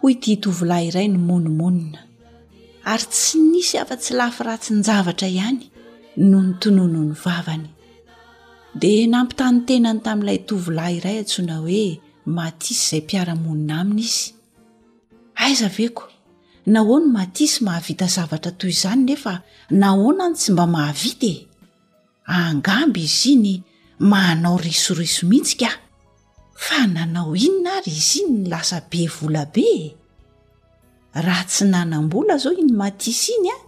hoy ity tovolahy iray nimonomonona, ary tsy nisy afa-tsy lafy ratsin-javatra ihany no nitononony ny vavany. Dia nampitany tenany tamin'ilay tovolahy iray antsoina hoe Matisy izay mpiara-monina aminy izy. Aiza ve ko? Nahoana i Matisy mahavita zavatra toy izany nefa nahoana no tsy mba mahavita e? Angamba izy iny manao risoriso mihitsy kah! Fa nanao inona ary izy iny no lasa be vola be e? Raha tsy nanam-bola izao iny Matisse iny an,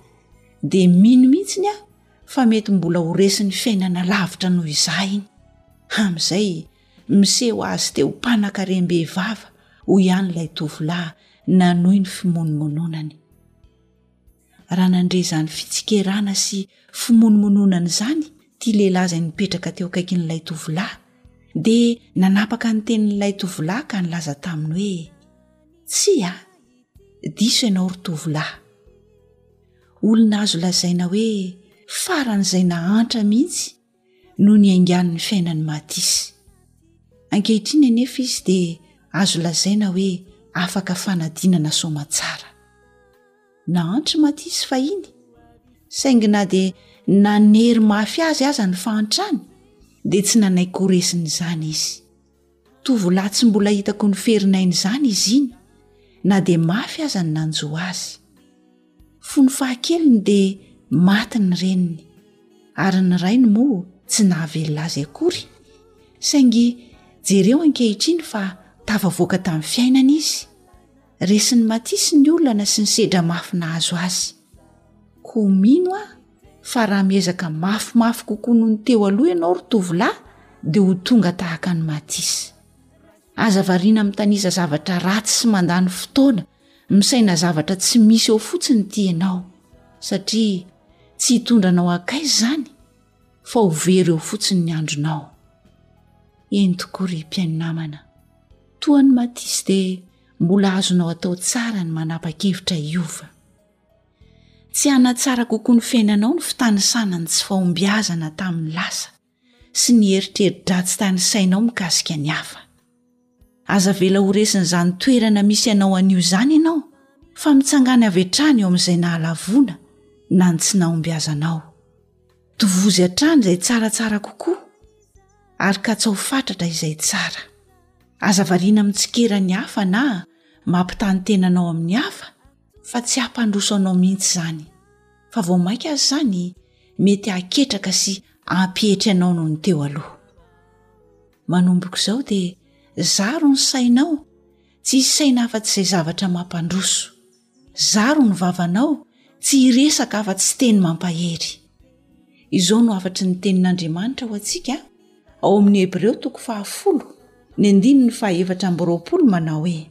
dia mino mihitsiny aho fa mety mbola ho resin'ny fiainana lavitra noho izaho iny. Amin'izay, miseho azy te ho mpanankarem-behivava, hoy ihany ilay tovolahy nanohy ny fimonomononany. raha nandre izany fitsikerana sy fimonomononana izany ity lehilahy izay nipetraka teo akaikin'ilay tovolahy dia nanapaka ny tenin'ilay tovolahy ka nilaza taminy hoe tsy a diso ianao ry tovolahy olona azo lazaina hoe faran'izay nahantra mihitsy no niaingan'ny fiainan'i Mathis. Ankehitriny anefa izy dia azo lazaina hoe afaka fanadinana soamantsara. Nahantra i Mathis fahiny, saingy na dia nanery mafy azy aza ny fahantrany, dia tsy nanaiky horesiny izany izy. Tovolahy tsy mbola hitako ny ferin'aina izany izy iny, na dia mafy aza ny nanjo azy. Fony fahakeliny dia maty ny reniny, ary ny rainy moa tsy nahavelona azy akory, saingy jereo ankehitriny fa tafavoaka tamin'ny fiainana izy. Resin'i Matisse ny olana sy ny sedra mafy nahazo azy. Koa mino aho fa raha miezaka mafimafy kokoa noho ny teo aloha ianao ry tovolahy dia ho tonga tahaka ny matisa aza variana mitanisa zavatra ratsy sy mandany fotoana misaina zavatra tsy misy eo fotsiny ity ianao satria tsy hitondra anao ankaiza izany fa ho very eo fotsiny ny andronao eny tokoa ry mpiaino namana toa ny matisa dia mbola azonao atao tsara ny manapa-kevitra iova Tsy hanatsara kokoa ny fiainanao ny fitanisana ny tsy fahombiazana tamin'ny lasa sy ny eritreri-dratsy tany sainao mikasika ny hafa. Aza avela ho resin'izany toerana misy anao anio izany ianao fa mitsangàna avy hatrany eo amin'izay nahalavoana na ny tsy nahombiazanao. Tovozy hatrany izay tsaratsara kokoa ary katsao fatratra izay tsara. Aza variana mitsikera ny hafa na mampitany tena anao amin'ny hafa, fa tsy hampandroso anao mihitsy izany fa vao mainka azy izany mety haketraka sy ampihetry anao noho ny teo aloha manomboka izao dia zaro ny sainao tsy hisy saina afa-tsy izay zavatra mampandroso zaro ny vavanao tsy hiresaka afa-tsy teny mampahery izao no afatry ny tenin'andriamanitra ho antsika ao amin'ny hebreo toko fahafolo ny andininy fahaefatra ambyroapolo manao hoe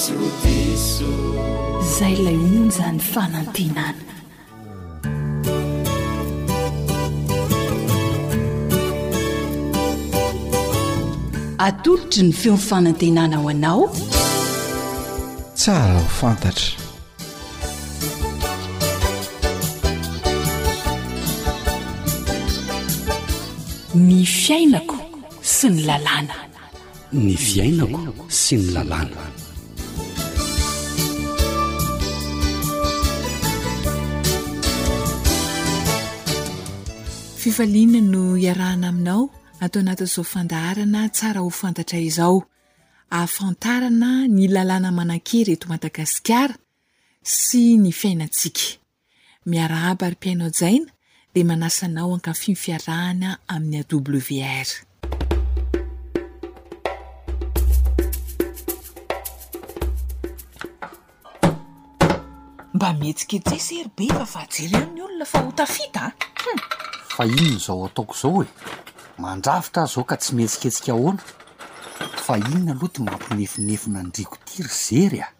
Zay ilay onja ny fanantenana. Atolotry ny feon'ny fanantenana ho anao. Tsara ho fantatra. Ny fiainako sy ny lalàna. ny fiainako sy ny lalàna fifaliana no iarahana aminao ato anatin'izao fandaharana tsara ho fantatra izao ahafantarana ny lalàna manan-kery eto madagasikara sy ny fiainantsika Miarahaba ry mpihaino hajaina dia manasa anao hankafy ny fiarahana amin'ny AWR. Mba mihetsiketsesy e ry Beva fa jery any ny olona fa ho tafita a! Fa inona izao ataoko izao e? Mandrafitra aho izao ka tsy mihetsiketsika ahoana? Fa inona aloha ity mampinefonefona an-driako ity ry Zery a!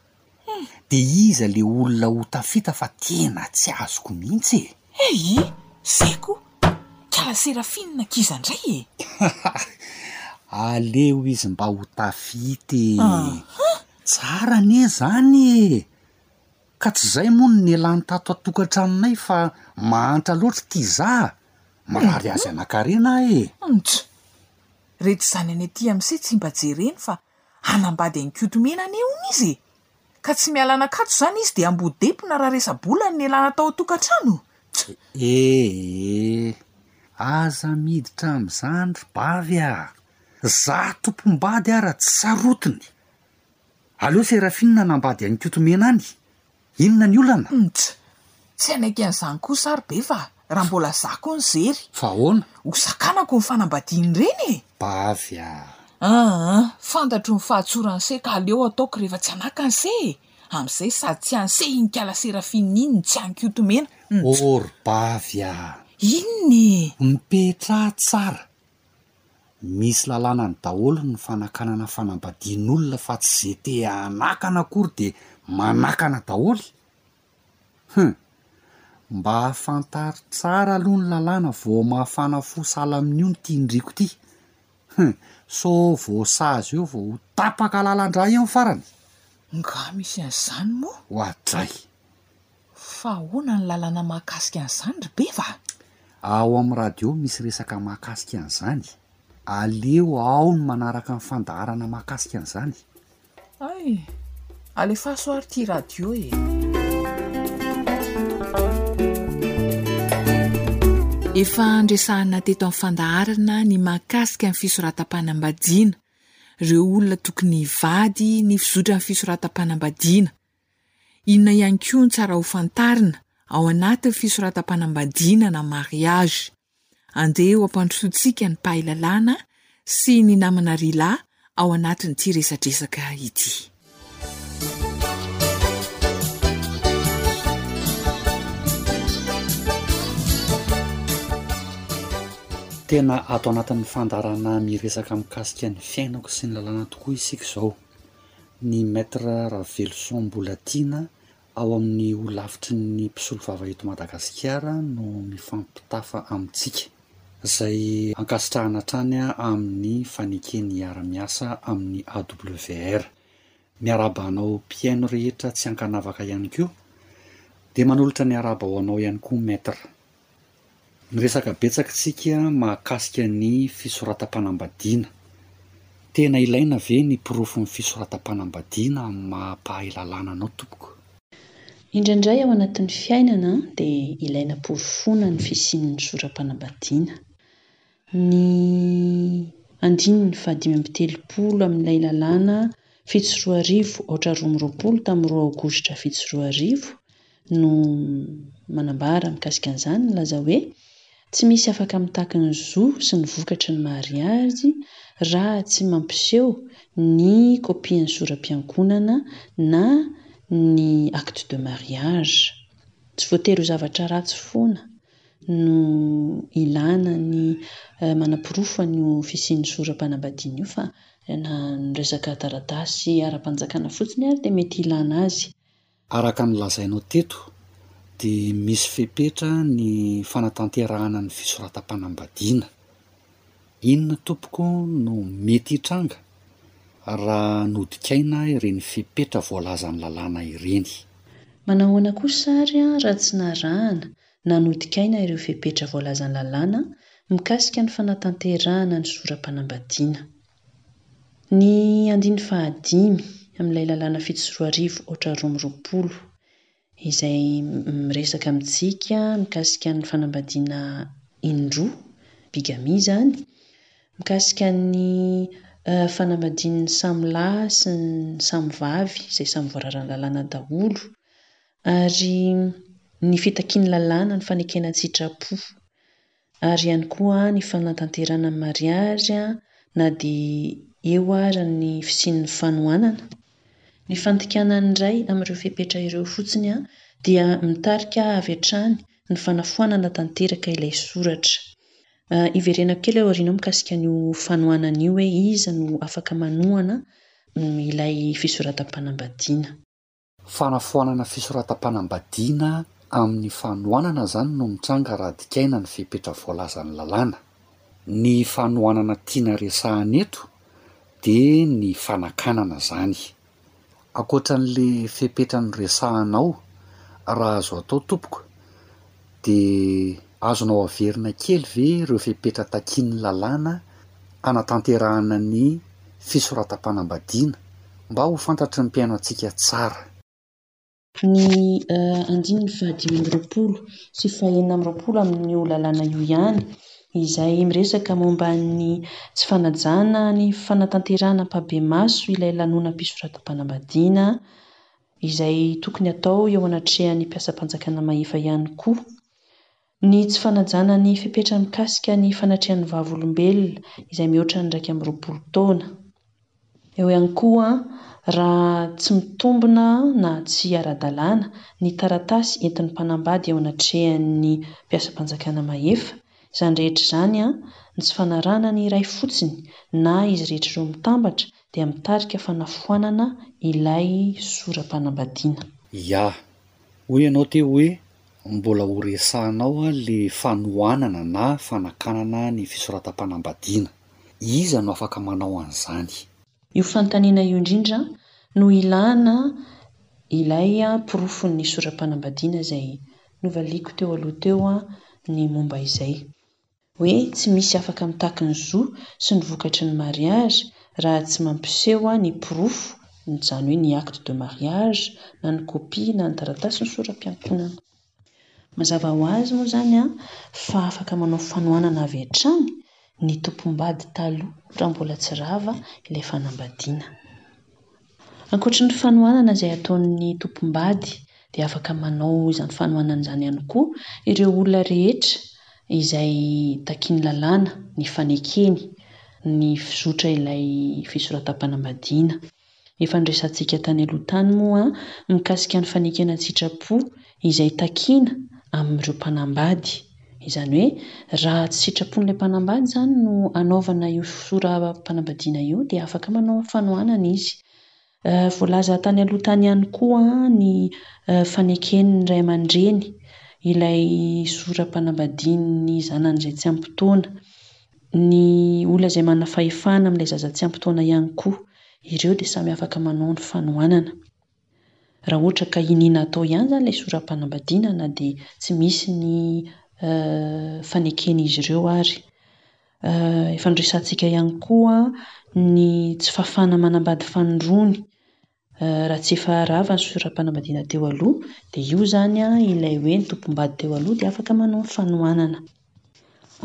Hum. De iza le olona ho tafita fa tena tsy azoko mihitsy e! Eyy! Zay koa! Kala Seraphine kiza ndray e! Aleo izy mba ho tafita e! Ahh. Tsara anie zany e! Ka tsy zay moa no nialany tato atokantranonay fa mahantra loatra kiza a! Marary azy anankarena aho e! Hum. Tch! Reto zanany aty amse tsy mba jereny fa hanambady an'i Kotomena anie hono izy e! Ka tsy miala an'Ankatso izany izy dia amboa-dempona raha resa-bola no nialana tao an-tokantrano? Tch! Ee! Aza miditra amin'izany ry bavy a! Za tompom-bady ara tsy sarotiny! Aleo Seraphine hanambady an'i Kotomena any Inona ny olana? Ntsy! Tsy haneky an'izany kosa ary be fa raha mbola za koa nijery. Fa ahoana? Ho sakanako ny fanambadian'ireny e! Ba avy ah! Aa! Fantatro ny fahatsoran'i se ka aleo ataoko rehefa tsy hanaka an'i se e! Amin'izay sady tsy an'i se in'kala Seraphine iny no tsy an'Kotomena. Ntsy! Or ba avy ah! Inona e? Mipetraha tsara! misy lalanany daholo ny fanakanana fanambadian'olona fa tsy ze te hanakana akory de manakana daholo hum mba fantaro tsara aloha ny lalàna vao mafana fo sahala amin'io ny tian-driako ty hum sao vao sazy eo vao ho tapaka lalan-drà eo ny farany. Nga misy an'izany moa? Oadray. Fa ahoana ny lalana mahakasika an'izany ry Beva a! Ao amin'ny radio misy resaka mahakasika an'izany. Aleo aho no manaraka ny fandaharana mahakasika an'izany. Hay! Alefaso ary ity radio e! Efa andresahana teto amin'ny fandaharana ny mahakasika ny fisoratam-panambadiana, ireo olona tokony hivady, ny fizotran'ny fisoratam-panambadiana. Inona ihany koa no tsara ho fantarina ao anatin'ny fisoratam-panambadiana na mariage? Andeha ho ampandrosoantsika ny mpahay lalàna sy ny namana Rila ao anatin'ity resadresaka ity. Tena ato anatin'ny fandaharana miresaka mikasika ny fiainako sy ny lalàna tokoa isika izao. Ny Maître Raveloson Mbolatiana ao amin'ny Holafitry ny Mpisolovava eto Madagasikara no mifampitafa amintsika, izay ankasitrahana hatrany amin'ny fanekeny hiara-miasa amin'ny AWR. Miarahaba anao mpihaino rehetra tsy ankanavaka ihany koa. Dia manolotra ny haraba ho anao ihany koa Maître. Niresaka betsaka isika mahakasika ny fisoratam-panambadiana. Tena ilaina ve ny porofon'ny fisoratam-panambadiana amin'ny maha-mpahay lalàna anao, tompoko? Indraindray ao anatin'ny fiainana dia ilaina porofoina ny fisian'ny soram-panambadiana. ny andininy fahadimy amby telopolo amin'ilay lalàna fito sy roa arivo aotra roa amby roapolo tamin'ny roa aogositra fito sy roa arivo no manambara mikasika an'izany, milaza hoe tsy misy afaka mitaky ny zo sy ny vokatry ny mariazy raha tsy mampiseho ny kopian'ny sora-piankonana na ny acte de mariage. Tsy voatery ho zavatra ratsy foana. no ilàna ny manaporofo an'io fisian'io sora-panambadiana io fa na ny resaka taratasy ara-panjakana fotsiny ary dia mety ilàna azy. Araka ny lazainao teto dia misy fepetra ny fanatanterahana ny fisoratam-panambadiana. Inona tompoko no mety hitranga raha nodikaina ireny fepetra voalazan'ny lalàna ireny? Manao ahoana kosa àry raha tsy narahana na nodikaina ireo fepetra voalazan'ny lalàna mikasika ny fanatanterahana ny sora-panambadiana? Ny andininy fahadimy amin'ilay lalàna fito sy roa arivo aotra roa amby roapolo izay miresaka amintsika mikasika ny fanambadiana indroa, bigamie izany, mikasika ny fanambadian'ny samy lahy sy ny samy vavy izay samy voararan'ny lalàna daholo, ary ny fitakian'ny lalàna ny fanekena an-tsitrapo. ary ihany koa ny fanatanterahana ny mariazy na dia eo ary ny fisian'ny fanohanana. Ny fandikana ny iray amin'ireo fepetra ireo fotsiny dia mitarika avy hatrany ny fanafoanana tanteraka ilay soratra. Hiverenako kely aoriana eo mikasika an'io fanohanana io hoe iza no afaka manohana ilay fisoratam-panambadiana. Fanafoanana fisoratam-panambadiana amin'ny fanohanana izany no mitranga raha dikaina ny fepetra voalazan'ny lalàna. Ny fanohanana tiana resahana eto dia ny fanakanana izany. Ankoatra an'ilay fepetra noresahana ao, raha azo atao tompoko, Dia azonao averina kely ve ireo fepetra takian'ny lalàna hanatanterahana ny fisoratam-panambadiana mba ho fantatry ny mpihaino antsika tsara? Ny andininy fahadimy amby roapolo sy fahenina amby roapolo amin'io lalàna io ihany, izay miresaka momba ny tsy fanajana ny fanatanterahana ampahibemaso ilay lanonam-pisoratam-panambadiana, izay tokony hatao eo anatrehan'ny mpiasam-panjakana mahefa ihany koa. Ny tsy fanajana ny fepetra mikasika ny fanatrehan'ny vavolombelona izay mihoatra ny iraika amby roapolo taona. Eo ihany koa, raha tsy mitombina na tsy ara-dalàna ny taratasy entin'ny mpanambady eo anatrehan'ny mpiasam-panjakana mahefa, izany rehetra izany, ny tsy fanarahana ny iray fotsiny na izy rehetra ireo mitambatra dia mitarika fanafoanana ilay sora-panambadiana. Ya, hoy ianao teo hoe mbola ho resahanao le fanohanana na fanakanana ny fisoratam-panambadiana. Iza no afaka manao an'izany? Io fanontaniana io indrindra no ilana ilay porofon'ny sora-panambadiana izay novaliako teo aloha teo ny momba izay. hoe tsy misy afaka mitaky ny zo sy ny vokatry ny mariazy raha tsy mampiseho ny porofo, izany hoe ny acte de mariage na ny copie na ny taratasin'ny sora-piankohonana. Mazava ho azy moa izany fa afaka manao fanohanana avy hatrany ny tompom-bady taloha raha mbola tsy rava ilay fanambadiana. Ankoatry ny fanohanana izay ataon'ny tompom-bady dia afaka manao izany fanohanana izany ihany koa ireo olona rehetra izay takian'ny lalàna ny fanekeny ny fizotra ilay fisoratam-panambadiana. Efa niresahantsika tany aloha tany moa mikasika ny fanekena an-tsitrapo izay takiana amin'ireo mpanambady. Izany hoe raha tsy sitrapon'ilay mpanambady izany no hanaovana io sora-panambadiana io dia afaka manao fanohanana izy. Voalaza tany aloha tany ihany koa ny faneken'ny ray aman-dreny ilay sora-panambadian'ny zanany izay tsy ampy taona. Ny olona izay manana fahefana amin'ilay zaza tsy ampy taona ihany koa. Ireo dia samy afaka manao ny fanohanana. Raha ohatra ka iniana atao ihany izany ilay sora-panambadiana na dia tsy misy ny faneken'izy ireo ary. Efa noresahantsika ihany koa ny tsy fahafahana manambady fanindroany. Raha tsy efa rava ny sora-panambadiana teo aloha dia io izany ilay hoe ny tompom-bady teo aloha dia afaka manao ny fanohanana.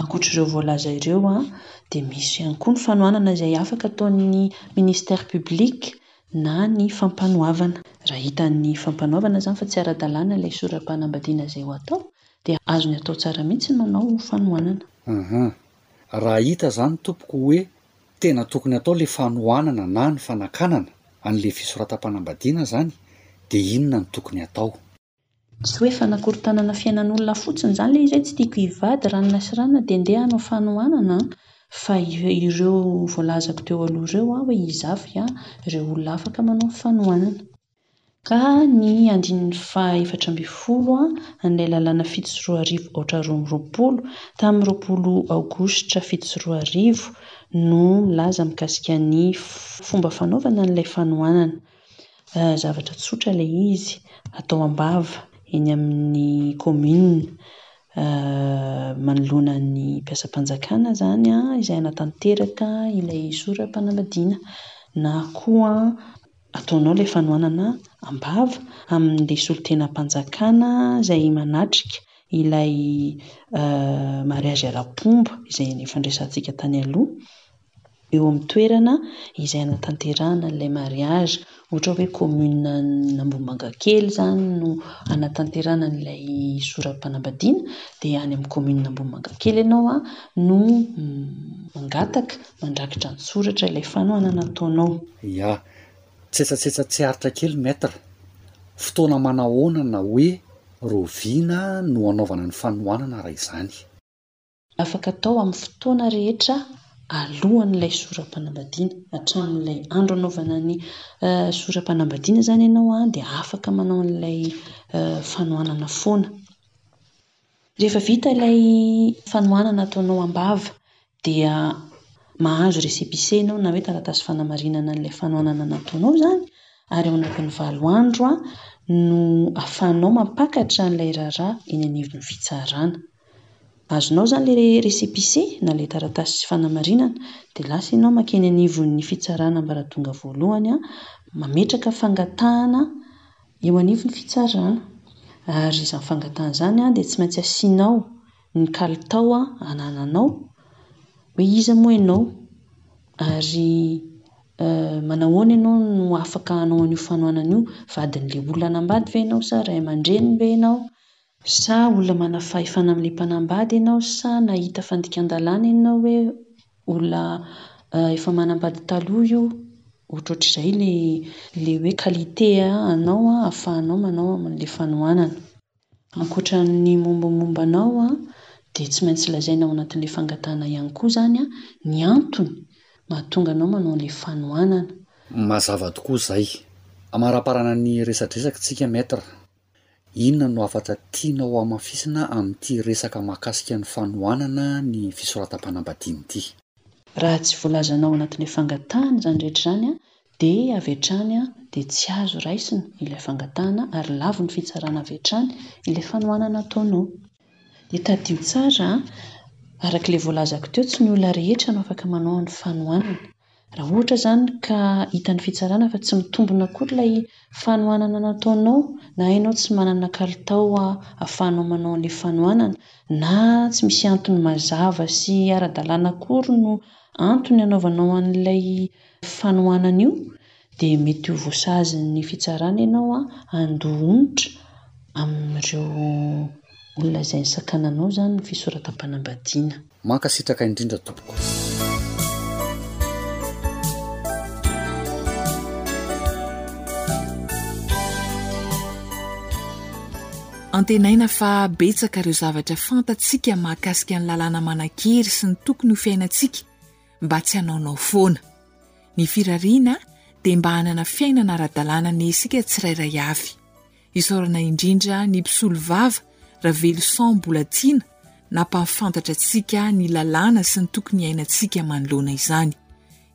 Ankoatra ireo voalaza ireo dia misy ihany koa ny fanohanana izay afaka ataon'ny Ministère Public na ny Fampanoavana. Raha hitan'ny Fampanoavana izany fa tsy ara-dalàna ilay sora-panambadiana izay ho atao dia azony atao tsara mihitsy ny manao fanohanana. Aha. Raha hita izany tompoko hoe tena tokony atao ilay fanohanana na ny fanakanana an'ilay fisoratam-panambadiana izany dia inona no tokony atao? Tsy hoe fanakorontanana fiainan'olona fotsiny izany ilay izy hoe tsy tiako hivady ranona sy ranona dia ndeha hanao fanohanana an, fa ireo voalazako teo aloha ireo an hoe iza avy an ireo olona afaka manao ny fanohanana. Ka ny andininy faha efatra ambin'ny folo an, an'ilay lalàna fito sy roa arivo aotra roa amby roapolo, tamin'ny roapolo aogositra fito sy roa arivo, no milaza mikasika ny fomba fanaovana an'ilay fanohanana. Zavatra tsotra ilay izy, atao am-bava eny amin'ny kaominina manoloana ny mpiasam-panjakana izany izay hanatanteraka ilay sora-panambadiana na koa ataonao ilay fanohanana am-bava amin'ilay solontenam-panjakana izay manatrika ilay mariazy ara-pomba izay nifandraisantsika tany aloha. eo amin'ny toerana izay hanatanterahana an'ilay mariazy. Ohatra hoe kaominina an'Ambohimangakely izany no hanatanterahana an'ilay sorapanambadiana dia any amin'ny kaominina Ambohimangakely ianao no mangataka mandrakitra an-tsoratra ilay fanohanana ataonao. Ya. Tsetsatsetsa tsy aritra kely Maître. Fotoana manahoana na hoe roa vina no hanaovana ny fanohanana raha izany? Afaka atao amin'ny fotoana rehetra alohan'ilay sora-panambadiana. Hatramin'ilay andro anaovana ny sora-panambadiana izany ianao dia afaka manao an'ilay fanohanana foana. Rehefa vita ilay fanohanana ataonao am-bava dia mahazo récépissé ianao na hoe taratasy fanamarinana an'ilay fanohanana nataonao izany ary ao anatin'ny valo andro no ahafahanao mampakatra an'ilay raharaha eny anivon'ny fitsarana. Azonao izany ilay récépissé na ilay taratasy fanamarinana, dia lasa ianao makeny anivon'ny fitsarana ambaratonga voalohany, mametraka fangatahana eo anivon'ny fitsarana. Ary izany fangatahana izany dia tsy maintsy asianao ny kalitao anananao, hoe iza moa ianao, ary manahoana ianao no afaka hanao an'io fanohanana io, vadin'ilay olona hanambady ve ianao sa ray aman-dreniny ve ianao. Sa olona manana fahefana amin'ny mpanambady ianao sa nahita fandikan-dalàna ianao hoe olona efa manambady taloha io, ohatrohatr'izay ilay ilay hoe qualité anao ahafahanao manao an'ilay fanohanana. Ankoatra ny mombamomba anao dia tsy maintsy lazaina ao anatin'ilay fangatahana ihany koa izany ny antony mahatonga anao manao an'ilay fanohanana. Mazava tokoa izay. Amaraparana ny resadresaky tsika Maître. Inona no hafatra tianao hamafisina amin'ity resaka mahakasika ny fanohanana ny fisoratam-panambadiana ity? Raha tsy voalazanao anatin'ilay fangatahana izany rehetra izany dia avy hatrany dia tsy azo raisina ilay fangatahana ary lavon'ny fitsarana avy hatrany ilay fanohanana ataonao. Dia tadidio tsara, araka ilay voalazako teo tsy ny olona rehetra no afaka manao ny fanohanana. Raha ohatra izany ka hitan'ny fitsarana fa tsy mitombina akory ilay fanohanana nataonao na ianao tsy manana kalitao ahafahanao manao an'ilay fanohanana na tsy misy antony mazava sy ara-dalàna akory no antony anaovanao an'ilay fanohanana io dia mety ho voasazin'ny fitsarana ianao handoa onitra amin'ireo olona izay nisakana anao izany ny fisoratam-panambadiana. Mankasitraka indrindra tompoko. Antenaina fa betsaka ireo zavatra fantatsika mahakasika ny lalàna manan-kery sy ny tokony ho fiainantsika, mba tsy hanaonao foana. Ny firariana dia mba hanana fiainana ara-dalàna ny isika tsirairay avy. Isaorana indrindra ny mpisolovava Raveloson Bolatiana nampahafantatra antsika ny lalàna sy ny tokony hiainantsika manoloana izany.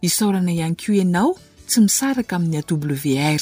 Isaorana ihany koa ianao tsy misaraka amin'ny AWR.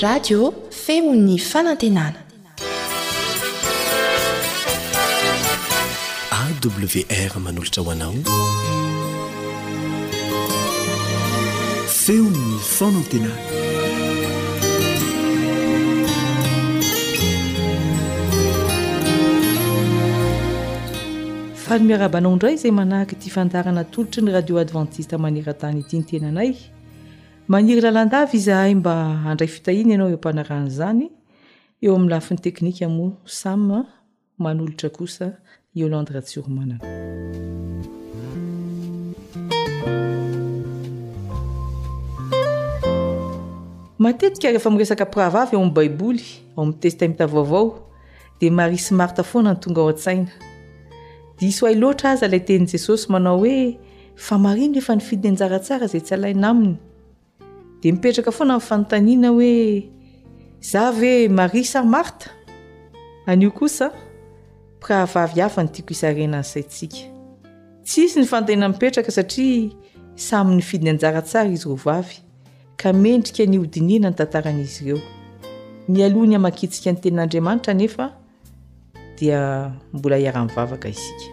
Radio feo ny fanantenana. AWR manolotra ho anao. Feo ny fanantenana. Faly miarahaba anao indray izay manahaka ity fandaharana atolotry ny radio advantista maneran-tany ity ny tenanay maniry lalandavy izahay mba handray fitahiana ianao eo am-panarahana izany eo amin'ny lafiny teknika moa samy Manolotra kosa Yolande Ratsiromanana. Matetika rehefa miresaka mpirahavavy ao amin'ny Baiboly, ao amin'ny Testamenta Vaovao, dia Maria sy Marta foana no tonga ao an-tsaina. Diso hay loatra aza ilay tenin'i Jesosy manao hoe fa Maria no efa nifidy ny anjara tsara izay tsy alaina aminy. Dia mipetraka foana ny fanontaniana hoe izaho ve Maria sa Marta? Anio kosa mpirahavavy hafa no tiako hisarihana ny saintsika. Tsy hisy ny fanontaniana mipetraka satria samy nifidy ny anjara tsara izy roa vavy ka mendrika ny hodinihina ny tantaran'izy ireo. Mialoha ny hamakiantsika ny tenin'Andriamanitra anefa dia mbola hiara-mivavaka isika.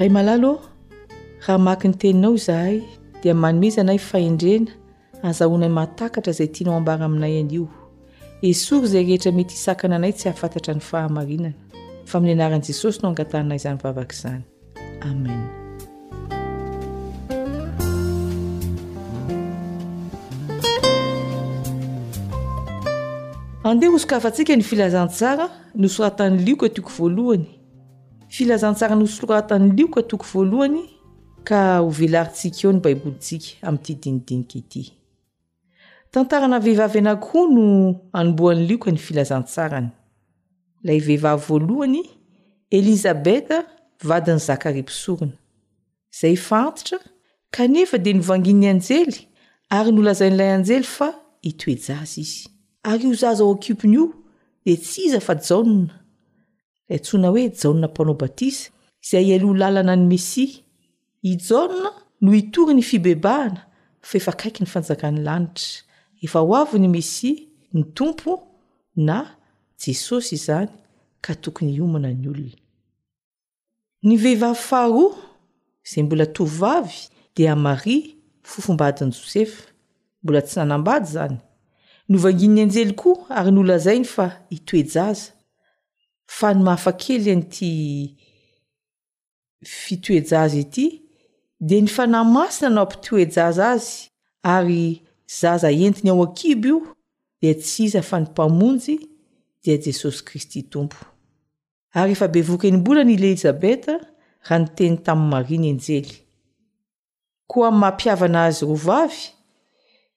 Ray malalo, raha maky ny teninao izahay, dia manomeza anay fahendrena azahoanay mahatakatra izay tianao hambara aminay anio. Esory izay rehetra mety hisakana anay tsy hahafantatra ny fahamarinana. Fa amin'ny anaran'i Jesosy no angatahanay izany vavaka izany. Amen. Andeha hosokafantsika ny filazantsara nosoratan'ny lioka toko voalohany filazantsara nosoratan'ny lioka toko voalohany ka hovelarintsika eo ny baibolintsika amin'ity dinidinika ity Tantarana vehivavy anankiroa no anombohan'i Lioka ny filazantsarany. Ilay vehivavy voalohany, Elizabeta, vadin'i Zakaria mpisorona, izay efa antitra, kanefa dia novangian'ny anjely ary nolazain'ilay anjely fa hitoe-jaza izy. Ary io zaza ho akiopiny io dia tsy iza fa Jaona, izay antsoina hoe Jaona Mpanao Batisa, izay hialoha lalana ny Mesia. I Jaona no hitory ny fibebahana fa efa akaiky ny fanjakan'ny lanitra. Efa ho avy ny Mesia, ny Tompo, na Jesosy izany, ka tokony hiomana ny olona. Ny vehivavy faharoa, izay mbola tovovavy, dia Maria, fofombadin'i Josefa, mbola tsy nanambady izany. Novangian'ny anjely koa ary nolazainy fa hitoe-jaza. Fa ny mahafakely an'ity fitoe-jaza ity dia ny Fanahy Masina no hampitoe-jaza azy ary zaza entiny ao an-kibo io dia tsy iza fa ny Mpamonjy dia Jesosy Kristy Tompo. ary efa bevoka enim-bolana i Lejabeta, raha niteny tamin'i Maria ny anjely. Koa amin'ny maha-mpihavana azy roa vavy,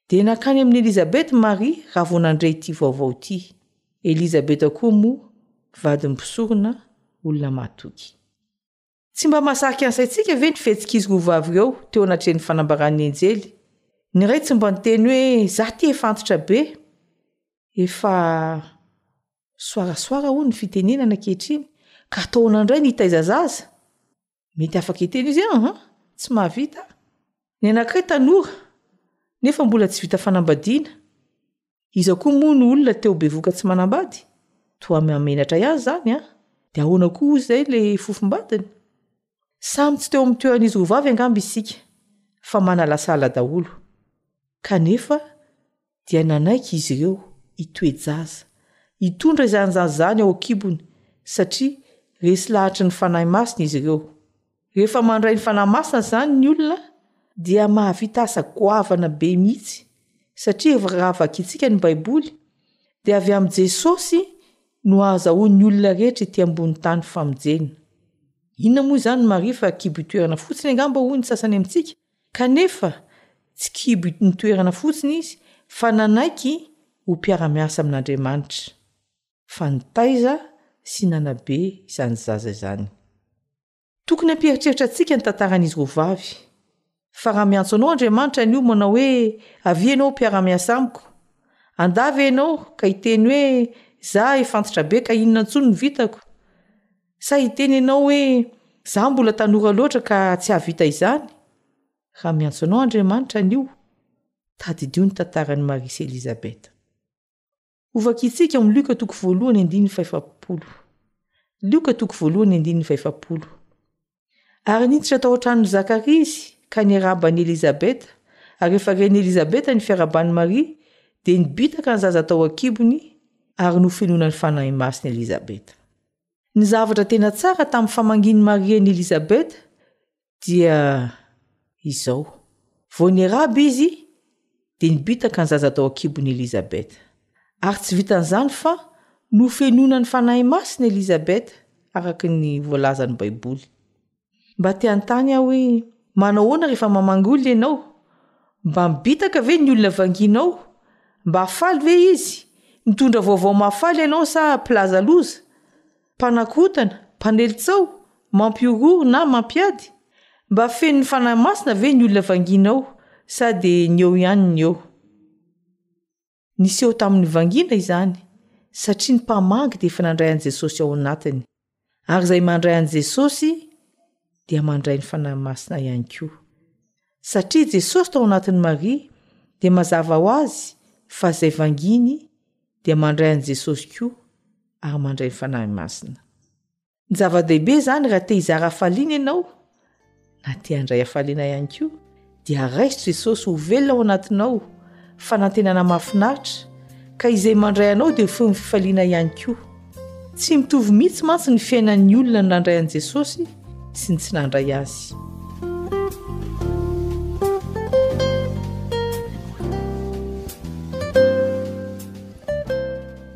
dia nankany amin'i Elizabeta Maria raha vao nandre ity vaovao ity. Elizabeta koa moa vadin'ny mpisorona, olona mahatoky. Tsy mba mahasarika ny saintsika ve ny fihetsik'izy roa vavy ireo teo anatrehan'ny fanambaran'ny anjely? Ny iray tsy mba niteny hoe Izaho ity efa antitra be. Efa soarasoara hono ny fitenenana ankehitriny, ka ataonao indray ny hitaiza zaza? Mety afaka hiteny izy hoe Ahaa, tsy mahavita aho. Ny anankiray tanora, nefa mbola tsy vita fanambadiana. Iza koa moa no olona te ho bevoka tsy manambady? Toa mahamenatra ihany izany an! Dia ahoana koa hoy izay ilay fofombadiny? Samy tsy teo amin'ny toeran'izy roa vavy angamba isika, fa manalasala daholo. Kanefa dia nanaiky izy ireo hitoe-jaza, hitondra izany zaza izany ao an-kibony, satria resy lahatry ny Fanahy Masina izy ireo. Rehefa mandray ny Fanahy Masina izany ny olona dia mahavita asa goavana be mihitsy satria raha vakintsika ny Baiboly dia avy amin'i Jesosy no ahazahoan'ny olona rehetra ity ambony tany famonjena. Inona moa izany Maria fa kibo itoerana fotsiny angamba hoy ny sasany amintsika kanefa tsy kibo nitoerana fotsiny izy fa nanaiky ho mpiara-miasa amin'Andriamanitra fa nitaiza sy nanabe izany zaza izany. Tokony hampieritreritra antsika ny tantaran'izy roa vavy. Fa raha miantso anao Andriamanitra anio manao hoe avia ianao ho mpiara-miasa amiko, andà ve ianao ka hiteny hoe za efa antitra be ka inona intsony no vitako? Sa hiteny ianao hoe za mbola tanora loatra ka tsy hahavita izany? Raha miantso anao Andriamanitra anio, tadidio ny tantaran'i Maria sy Elizabeth. Ho vakintsika ao amin'ny Lioka toko voalohany andininy fahefapolo. Lioka toko voalohany andininy fahefapolo. Ary niditra tao an-tranon'i Zakaria izy ka niarahaba an'i Elizabeta, ary rehefa ren'i Elizabeta ny fiarahaban'i Maria, dia nibitaka ny zaza tao an-kibony ary nofenoina ny Fanahy Masina Elizabeta. Ny zavatra tena tsara tamin'ny famangian'i Maria an'i Elizabeta Dia izao, vao niarahaba izy, dia nibitaka ny zaza tao an-kibon' i Elizabeta. Ary tsy vitan'izany fa nofenoina ny Fanahy Masina i Elizabeta, araka ny voalazan'ny Baiboly. Mba te hanontany aho hoe, manao ahoana rehefa mamangy olona ianao? Mba mibitaka ve ny olona vangianao? Mba faly ve izy? Mitondra vaovao mahafaly ianao sa mpilaza loza? Mpanakotana, mpanely tsaho, mampihorohoro na mampiady? Mba fenon'ny Fanahy Masina ve ny olona vangianao sa dia ny eo ihany ny eo? Niseho tamin'ny vangiana izany, satria ny mpamangy dia efa nandray an'i Jesosy ao anatiny. Ary izay mandray an'i Jesosy dia mandray ny Fanahy Masina ihany koa. Satria Jesosy tao anatin'i Maria dia mazava ho azy fa izay vanginy dia mandray an'i Jesosy koa ary mandray ny Fanahy Masina. Ny zava-dehibe izany raha te hizara hafaliana ianao na te handray hafaliana ihany koa dia raiso Jesosy ho velona ao anatinao Fanantenana mahafinaritra, ka izay mandray anao dia ho feno fifaliana ihany koa. Tsy mitovy mihitsy mantsy ny fiainan'ny olona ny nandray an'i Jesosy sy ny tsy nandray azy.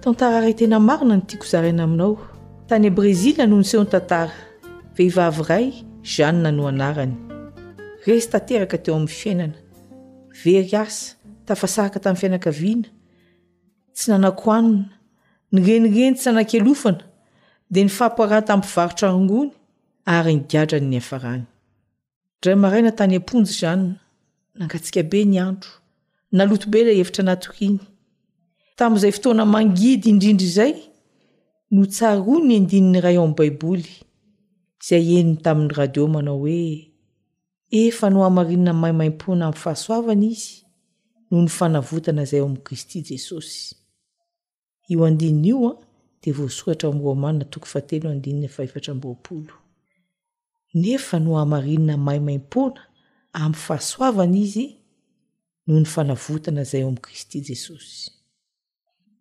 Tantara iray tena marina ny tiako zaraina aminao. Tany Brezila no niseho ny tantara. Vehivavy iray, Jeanne no anarany. Resy tanteraka teo amin'ny fiainana. Very asa, tafasaraka tamin'ny fianakaviana, tsy nanakoanina, ny renireny tsy nanakelofana, dia nifampiarahana tamin'ny mpivarotra rongony ary nigadra ny niafarany. Indray maraina tany am-ponja izany, nangatsiaka be ny andro, naloto be ilay efitra natoriany. Tamin'izay fotoana mangidy indrindra izay, notsaroany ny andininy iray ao amin'ny Baiboly, izay henony tamin'ny radio manao hoe Efa nohamarinina maimaimpoana amin'ny fahasoavana izy noho ny fanavotana izay ao amin'i Kristy Jesosy. Io andininy io dia voasoratra ao amin'ny Romana toko fahatelo andininy fahefatra amby roapolo. Nefa nohamarinina maimaimpoana amin'ny fahasoavana izy noho ny fanavotana izay ao amin'i Kristy Jesosy.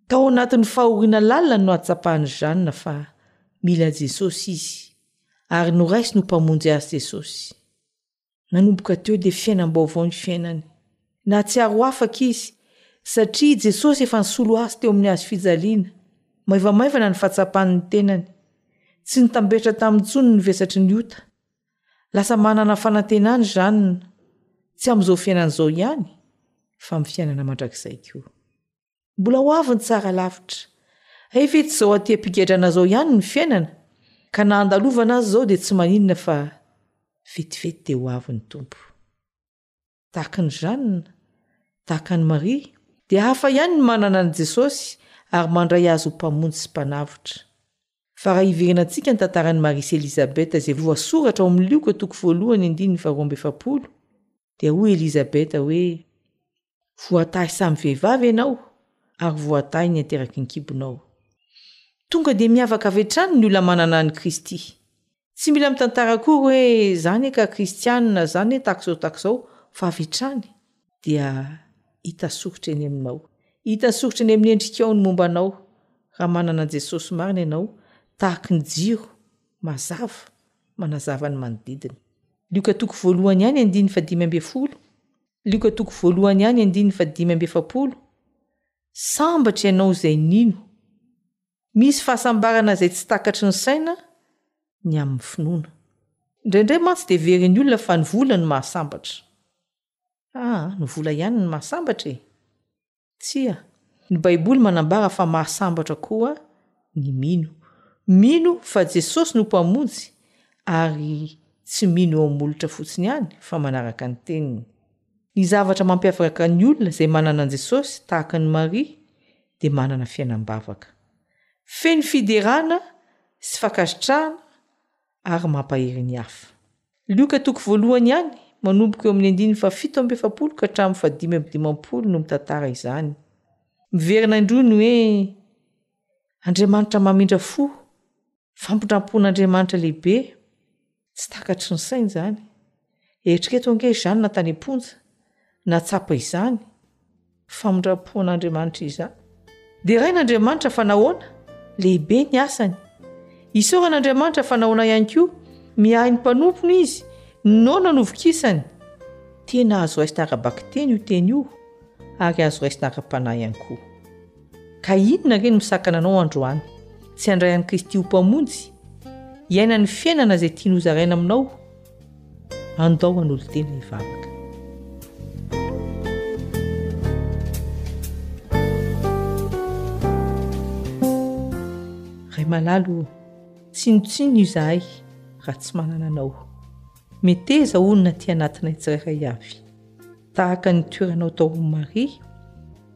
Tao anatin'ny fahoriana lalina no nahatsapan'i Jeanne fa mila Jesosy izy, ary noraisiny ho Mpamonjy azy Jesosy. Nanomboka teo dia fiainam-baovao ny fiainany. Nahatsiaro ho afaka izy, satria i Jesosy efa nisolo azy teo amin'ny hazo fijaliana. Maivamaivana ny fahatsapan'ny tenany. Tsy nitambertra taminy intsony ny vesatry ny ota. Lasa manana fanantenana izany tsy amin'izao fiainana izao ihany fa amin'ny fiainana mandrakizay koa. Mbola ho avy ny tsara lavitra. Hay ve tsy izao aty am-pigadrana izao ihany ny fiainana ka na andalovana aza izao dia tsy maninona fa vetivety dia ho avy ny Tompo. tahaka an'i Jeanne, tahaka an'i Maria, dia hafa ihany ny manana an'i Jesosy ary mandray azy ho Mpamonjy sy Mpanavotra. Fa raha hiverenantsika ny tantaran'i Maria sy Elizabeta izay voasoratra ao amin'ny Lioka toko voalohany andininy faharoa amby efapolo, dia hoy Elizabeta hoe, Voatahy samy vehivavy ianao ary voatahy ny hateraky ny kibonao. Tonga dia miavaka avy hatrany ny olona manana an'i Kristy. Tsy mila mitantara akory hoe za anie ka kristianina, za anie tahaka izao tahaka izao, fa avy hatrany dia hita soritra eny aminao. Hita soritra eny amin'ny endrikao ny momba anao raha manana an'i Jesosy marina ianao, tahaka ny jiro mazava manazava ny manodidina. Lioka toko voalohany ihany andininy fahadimy ambin'ny folo, Lioka toko voalohany ihany andininy fahadimy amby efapolo, Sambatra ianao izay nino Misy fahasambarana izay tsy takatry ny saina ny amin'ny finoana. Indraindray mantsy dia heverin'ny olona fa ny vola no mahasambatra. Aa, ny vola ihany no mahasambatra e! Tsia, ny Baiboly manambara fa mahasambatra koa ny mino. Mino fa Jesosy no Mpamonjy ary tsy mino eo amin'ny molotra fotsiny ihany fa manaraka ny teniny. Ny zavatra mampiavaka ny olona izay manana an'i Jesosy, tahaka an'i Maria, dia manana fiainam-bavaka feno fiderana sy fankasitrahana ary mampahery ny hafa. Lioka toko voalohany ihany, manomboka eo amin'ny andininy fahafito amby efapolo ka hatramin'ny fahadimy amby dimampolo no mitantara izany. Miverina indroa ny hoe Andriamanitra mamindra fo. Fampindrampon'Andriamanitra lehibe tsy takatry ny saina izany. Eritrereto ange i Jeanne tany am-ponja, nahatsapa izany famindrampon'Andriamanitra izany. Derain'Andriamanitra fa nahoana? Lehibe ny asany. Isaoran'Andriamanitra fa nahoana ihany koa? Miahy ny mpanompony izy. Nahoana no vokisany? Tena azo raisina ara-bakiteny io teny io ary azo raisina ara-panahy ihany koa. Ka inona ange no misakana anao androany? Tsy handray an'i Kristy ho Mpamonjy? Hiaina ny fiainana izay tiany hozaraina aminao? Andao hanolo-tena hivavaka. Ray malalo o, tsinontsinona izahay raha tsy manana anao. Meteza honina aty anatinay tsirairay avy. Tahaka ny toeranao tao amin'i Maria,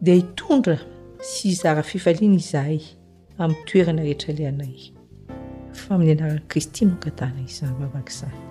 dia hitondra sy hizara fifaliana izahay amin'ny toerana rehetra alehanay. Fa amin'ny anaran'i Kristy no angatahana izany vavaka izany.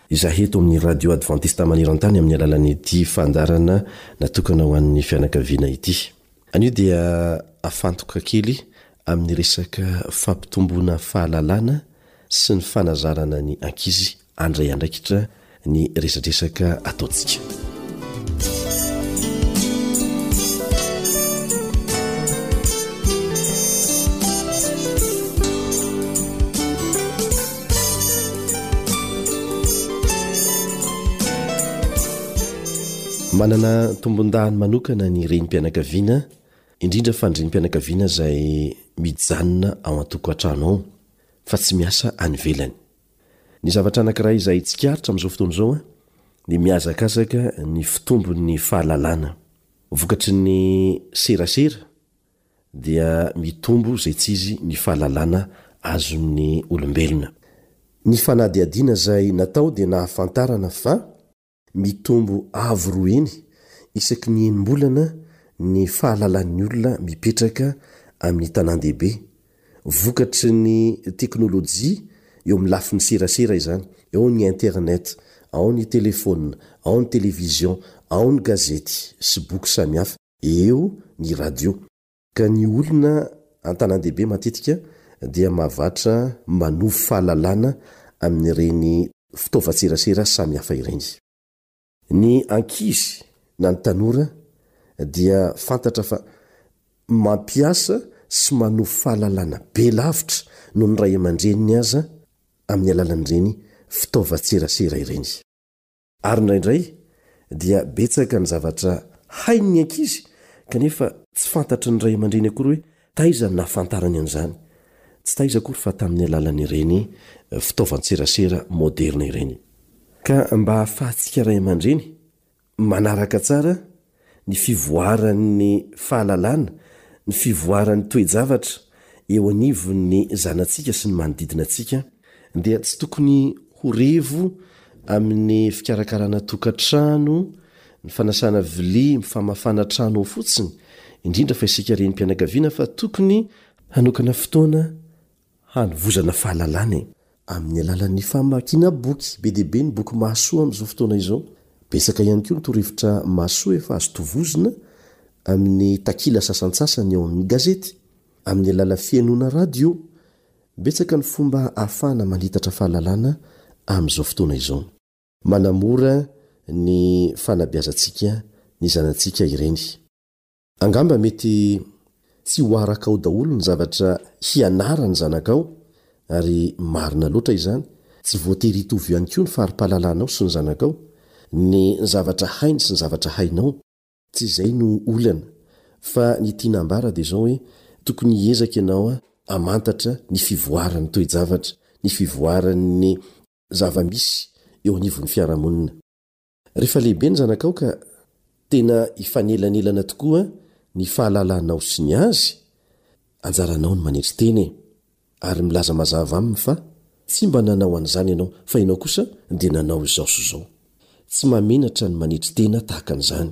Izahay eto amin'ny Radio Advantista Maneran-tany amin'ny alalan'ity fandaharana natokana ho an'ny fianakaviana ity. Anio dia afantoka kely amin'ny resaka fampitomboana fahalalana sy ny fanazarana ny ankizy handray andraikitra ny resadresaka ataontsika. Manana tombondahany manokana ny renim-pianakaviana, indrindra fa ny renim-pianakaviana izay mijanona ao an-toko an-trano ao fa tsy miasa any ivelany. Ny zavatra anankiray izay tsikaritra amin'izao fotoana izao dia mihazakazaka ny fitombon'ny fahalalana vokatry ny serasera dia mitombo izay tsy izy ny fahalalana azon'ny olombelona. Ny fanadihadiana izay natao dia nahafantarana fa mitombo avo roa heny isaky ny enim-bolana ny fahalalan'ny olona mipetraka amin'ny tanàn-dehibe, vokatry ny teknolojia eo amin'ny lafiny serasera izany, ao ny internet, ao ny telefaonina, ao ny television, ao ny gazety sy boky samihafa. eo ny radio. Ka ny olona an-tanàn-dehibe matetika dia mahavatra manovo fahalalana amin'ireny fitaovan-tserasera samihafa ireny. Ny ankizy na ny tanora dia fantatra fa mampiasa sy manovo fahalalana be lavitra noho ny ray aman-dreniny aza amin'ny alalan'ireny fitaovan-tserasera ireny. Ary indraindray dia betsaka ny zavatra hain'ny ankizy kanefa tsy fantatry ny ray aman-dreny akory hoe taiza no nahafantarany an'izany, tsy taiza akory fa tamin'ny alalan'ireny fitaovan-tserasera moderina ireny. Ka mba ahafahantsika ray aman-dreny manaraka tsara ny fivoaran'ny fahalalana, ny fivoaran'ny toe-javatra eo anivon'ny zanatsika sy ny manodidina antsika, dia tsy tokony ho revo amin'ny fikarakarana tokantrano, ny fanasana vilia, ny famafana trano ao fotsiny, indrindra fa isika renim-pianakaviana fa tokony hanokana fotoana hanovozana fahalalana e! Amin'ny alalan'ny famakiana boky be dia be ny boky mahasoa amin'izao fotoana izao. Betsaka ihany koa ny torohevitra mahasoa efa azo tovozina amin'ny takila sasantsasany ao amin'ny gazety, amin'ny alalan'ny fihainoana radio. Betsaka ny fomba ahafahana manitatra fahalalana amin'izao fotoana izao. Manamora ny fanabeazantsika ny zanatsika ireny. Angamba mety tsy ho arakao daholo ny zavatra hianaran'ny zanakao, ary marina loatra izany, tsy voatery hitovy ihany koa ny fari-pahalalanao sy ny zanakao, ny zavatra hainy sy ny zavatra hainao. Tsy izay no olana, fa ny tiana ambara dia izao hoe, tokony hiezaka ianao hamantatra ny fivoaran'ny toe-javatra, ny fivoaran'ny zava-misy eo anivon'ny fiarahamonina. Rehefa lehibe ny zanakao ka tena hifanelanelana tokoa ny fahalalanao sy ny azy, anjaranao ny manetry tena e! ary milaza mazava aminy fa tsy mba nanao an'izany ianao fa ianao kosa dia nanao izao sy izao. Tsy mahamenatra ny manetry tena tahaka an'izany.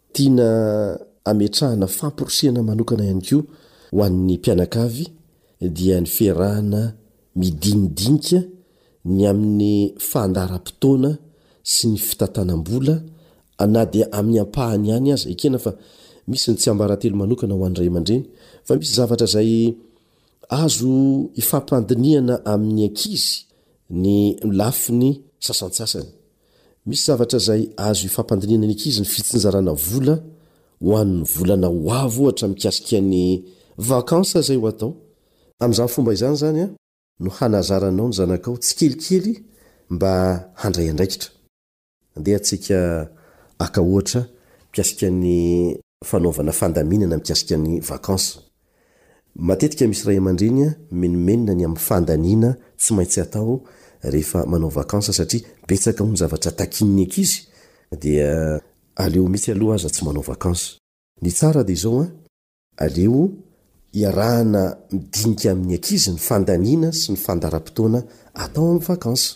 Tiana hametrahana famporisihana manokana ihany koa ho an'ny mpianakavy dia ny fiarahana midinidinika ny amin'ny fandaharam-potoana sy ny fitantanam-bola na dia amin'ny ampahany ihany aza. Ekena fa misy ny tsiambaratelo manokana ho an'ny ray aman-dreny fa misy zavatra izay azo ifampandinihana amin'ny ankizy ny lafiny sasantsasany. Misy zavatra izay azo ifampandinihana ny ankizy ny fitsinjarana vola ho an'ny volana ho avy ohatra mikasika ny vacances izay ho atao. Amin'izany fomba izany izany no hanazaranao ny zanakao tsikelikely mba handray andraikitra. Andeha tsika haka ohatra mikasika ny fanaovana fandaminana mikasika ny vacances. Matetika misy ray aman-dreny mimenomenona ny amin'ny fandaniana tsy maintsy atao rehefa manao vacances satria betsaka hono zavatra takian'ny ankizy dia aleo mihitsy aloha aza tsy manao vacances. Ny tsara dia izao an, aleo iarahana midinika amin'ny ankizy ny fandaniana sy ny fandaharam-potoana atao amin'ny vacances.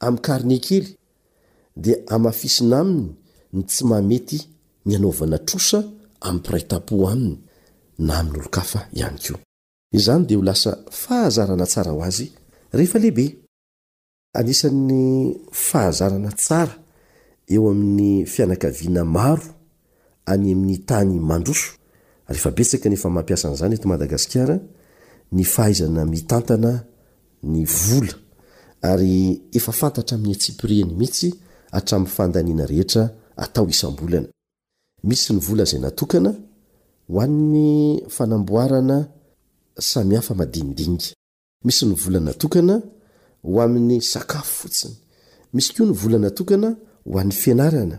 Amin'ny karine kely dia hamafisina aminy ny tsy mahamety ny hanaovana trosa amin'ny mpiray tampo aminy na amin'olon-kafa ihany koa. Izany dia ho lasa fahazarana tsara ho azy rehefa lehibe. Anisan'ny fahazarana tsara eo amin'ny fianakaviana maro any amin'ny tany mandroso, ary efa betsaka ny efa mampiasa an'izany eto Madagasikara, ny fahaizana mitantana ny vola, ary efa fantatra amin'ny antsipirihany mihitsy hatramin'ny fandaniana rehetra atao isam-bolana. Misy ny vola izay natokana ho an'ny fanamboarana samihafa madinidinika. Misy ny vola natokana ho amin'ny sakafo fotsiny. Misy koa ny vola natokana ho an'ny fianarana.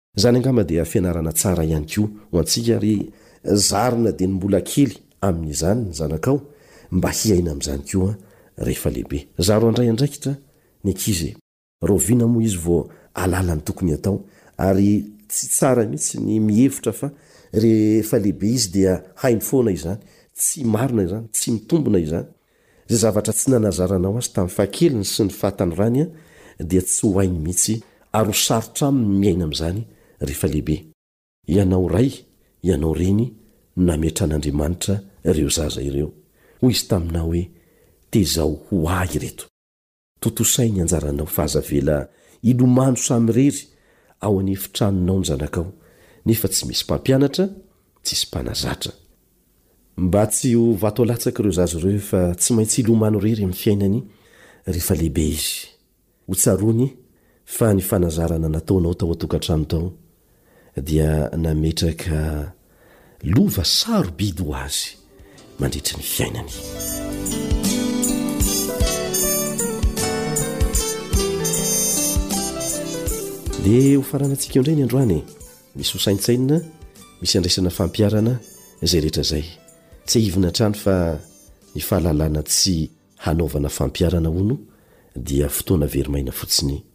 Izany angamba dia fianarana tsara ihany koa ho antsika ary zary na dia ny mbola kely amin'izany ny zanakao mba hiaina amin'izany koa rehefa lehibe. Zaro handray andraikitra ny ankizy e! Rahoviana moa izy vao hahalala ny tokony hatao ary tsy tsara mihitsy ny mihevitra fa rehefa lehibe izy dia hainy foana izany. Tsy marina izany, tsy mitombina izany. Izay zavatra tsy nanazaranao azy tamin'ny fahakeliny sy ny fahatanorany dia tsy ho hainy mihitsy ary ho sarotra aminy ny miaina amin'izany rehefa lehibe. Ianao ray, ianao reny no nametran'Andriamanitra ireo zaza ireo. Hoy Izy taminao hoe, Tezao ho Ahy ireto. Tontosahy ny anjaranao fa aza avela hilomano samirery ao an'efitranonao ny zanakao nefa tsy misy mpampianatra, tsisy mpanazatra. Mba tsy ho vato latsaka ireo zaza ireo efa tsy maintsy hilomano irery amin'ny fiainany rehefa lehibe izy. Hotsarony fa ny fanazarana nataonao tao an-tokantrano tao, dia nametraka lova sarobidy ho azy mandritry ny fiainany. Dia ho faranantsika eo indray ny androany e. Misy hosaintsainina, misy andraisana fampiarana izay rehetra izay. Tsiahivina hatrany fa ny fahalalana tsy hanaovana fampiarana hono dia fotoana very maina fotsiny.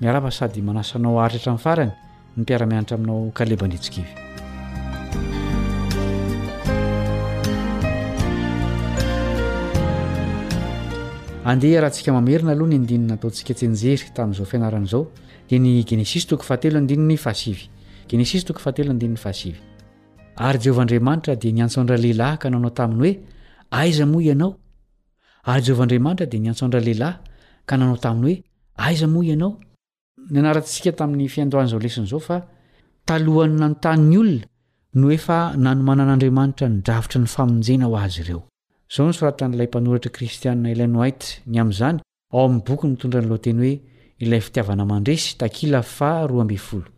Miarahaba sady manasa anao haharitra hatramin'ny farany ny mpiara-mianatra aminao Caleb Andritsikivy. Andeha hiarahantsika mamerina aloha ny andininy nataontsika tsenjery tamin'izao fianarana izao dia ny Genesisy toko fahatelo andininy fahasivy. Genesisy toko fahatelo andininy fahasivy. Ary Jehovah Andriamanitra dia niantso an-dralehilahy ka nanao taminy hoe, Aiza moa ianao? Ary Jehovah Andriamanitra dia niantso an-dralehilahy ka nanao taminy hoe, Aiza moa ianao? Nianarantsika tamin'ny fiandohan'izao lesona izao fa talohan'ny nanontany ny olona no efa nanomanan'Andriamanitra ny drafitry ny famonjena ho azy ireo. Izao no soratan'ilay mpanoratra kristiana Ellen White ny amin'izany ao amin'ny boky mitondra ny lohateny hoe Ilay Fitiavana Mandresy, takila faha roa ambin'ny folo.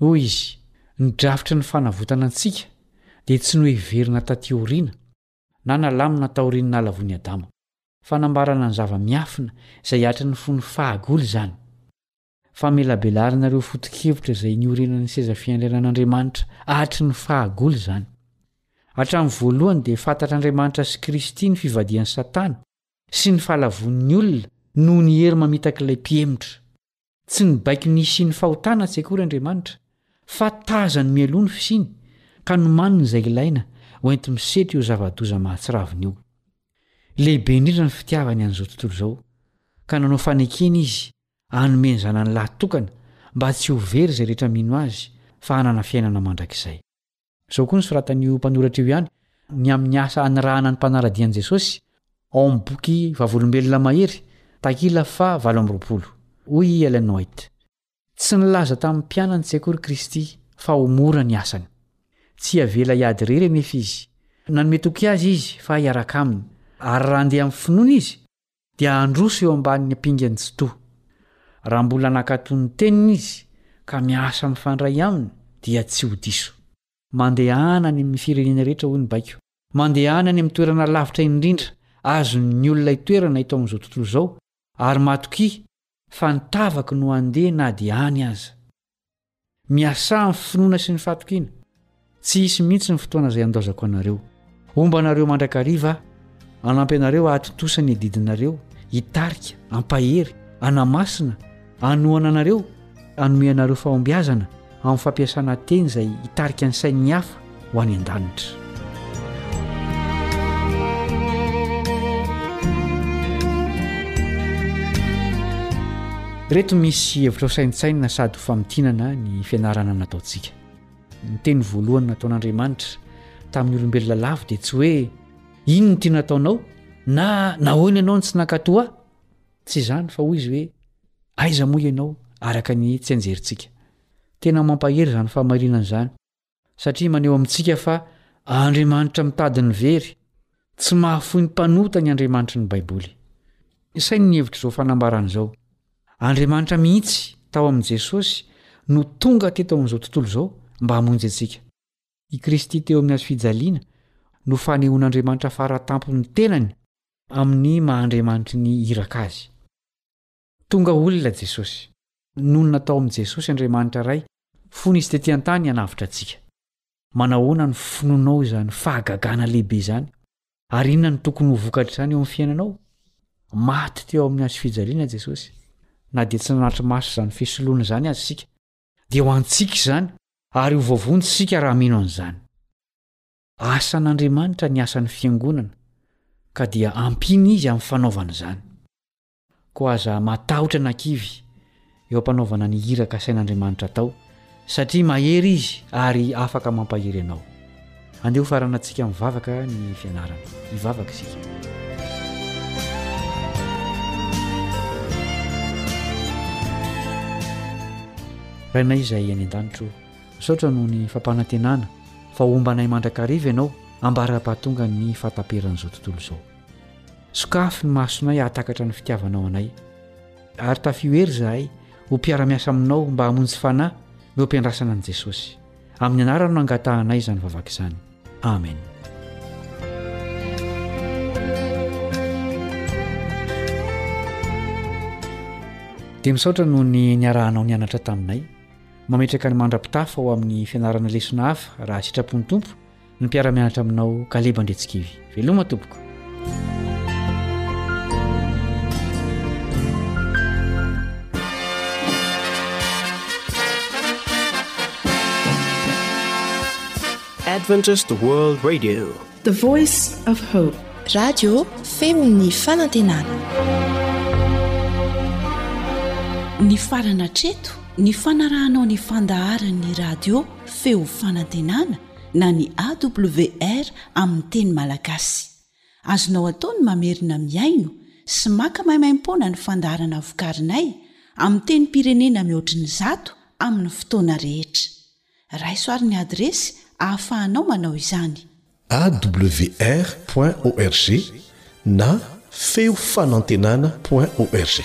Hoy izy, Ny drafitry ny fanavotana antsika dia tsy noheverina tatỳ aoriana, na nalamina taorian'ny nahalavoan'i Adama. Fanambarana ny zava-miafina izay hiatrin'ny fony fahagola izany. Famelabelarana ireo foto-kevitra izay niorenan'ny seza fiandrianan'Andriamanitra hatry ny fahagola izany. Hatramin'ny voalohany dia fantatr'Andriamanitra sy Kristy ny fivadihan'i Satana sy ny fahalavoan'ny olona noho ny hery mamitak'ilay mpihemotra. Tsy nibaiko ny hisian'ny fahotana tsy akory Andriamanitra, fa tazany mialoha ny fisiany, ka nomaniny izay ilaina ho enti-misetra io zava-doza mahatsiravina io. Lehibe indrindra ny fitiavany an'izao tontolo izao, ka nanao fanekena izy hanome ny Zanany lahy tokana mba tsy ho very izay rehetra mino azy fa hanana fiainana mandrakizay. Izao koa ny soratan'io mpanoratra io ihany, Ny amin'ny asa anirahana ny mpanara-dia an'i Jesosy, ao amin'ny boky Vavolombelona Mahery, takila faha valo amby roapolo. Hoy i Ellen White, Tsy nilaza tamin'ny mpianany tsy akory Kristy fa ho mora ny asany. Tsy hiavela hiady irery anefa izy. Nanome toky azy izy fa hiaraka aminy, ary raha handeha amin'ny finoana izy, dia handroso eo ambanin'ny ampingan'i Jdo. Raha mbola nankato ny teniny izy ka miasa mifandray aminy dia tsy ho diso. Mandehana any amin'ny firenena rehetra hoy ny baiko. Mandehana any amin'ny toerana lavitra indrindra azon'ny olona itoerana eto amin'izao tontolo izao ary matokia fa ny tavaky no handeha na dia any aza. Miasà amin'ny finoana sy ny fahatokiana. Tsy hisy mihitsy ny fotoana izay handaozako anareo. Homba anareo mandrakariva Aho. Hanampy anareo hahatontosa ny adidinareo, hitarika, hampahery, hanamasina, hanohana anareo, hanome anareo fahombiazana amin'ny fampiasana teny izay hitarika ny sain'ny hafa, ho any an-danitra. Reto misy hevitra ho saintsainina sady ho famintinana ny fianarana nataontsika. Ny teny voalohany nataon'Andriamanitra tamin'ny olombelona lavo dia tsy hoe ino ny tiana ataonao na nahoana ianao no tsy nankatoa. Tsy izany fa hoy izy hoe aiza moa ianao araka ny tsianjerintsika. Tena mampahery izany fahamarinana izany. satria maneho amintsika fa Andriamanitra mitady ny very, tsy mahafoy ny mpanota ny Andriamanitry ny Baiboly. Isainy ny hevitr'izao fanambarana izao. Andriamanitra mihitsy tao amin'i Jesosy no tonga teto amin'izao tontolo izao mba hamonjy antsika. I Kristy teo amin'ny hazo fijaliana no fanehoan'Andriamanitra fara tampon'ny tenany amin'ny maha Andriamanitry ny Iraka azy. Tonga olona Jesosy. Nonina tao amin'i Jesosy Andriamanitra Ray fony Izy tety an-tany hanavotra antsika. Manahoana ny finoanao izany fahagagana lehibe izany, ary inona no tokony ho vokatr'izany eo amin'ny fiainanao? Maty teo amin'ny hazo fijaliana Jesosy. Na dia tsy nanatri-maso izany fisoloana izany aza isika, dia ho antsika izany, ary ho voavonjy isika raha mino an'izany. Asan'Andriamanitra ny asan'ny Fiangonana, ka dia ampiana Izy amin'ny fanaovana izany. Koa aza matahotra na kivy eo am-panaovana ny hira kasain'Andriamanitra atao, satria mahery Izy ary afaka mampahery anao. Andeha hofaranantsika mivavaka ny fianarana. Hivavaka isika. Rainay Izay any an-danitra o, misaotra noho ny fampanantenana fa homba anay mandrakariva Ianao ambara-pahatongan'ny fahataperan'izao tontolo izao. Sokafy ny masonay hahatakatra ny fitiavanao anay, ary tafio hery izahay ho mpiara-miasa aminao mba hamonjy fanahy eo am-piandrasana an'i Jesosy. Amin'ny anarany no angatahanay izany vavaka izany. Amen. Dia misaotra noho ny niarahanao nianatra taminay. Mametraka ny mandra-pitafa ho amin'ny fianarana lesona hafa raha sitrapon'ny Tompo. no mpiara-mianatra aminao Kaleba Andretsikivy. Veloma tompoko. Adventist World Radio. The Voice of Hope. Radio feon'ny fanantenana. Ny farana treto ny fanarahanao ny fandaharan'ny radio feo fanantenana na ny AWR amin'ny teny malagasy. Azonao atao ny mamerina mihaino sy maka maimaimpoana ny fandaharana vokarinay amin'ny tenim-pirenena mihoatry ny zato amin'ny fotoana rehetra. Raiso àry ny adiresy ahafahanao manao izany. awr point org na feo fanantenana point org.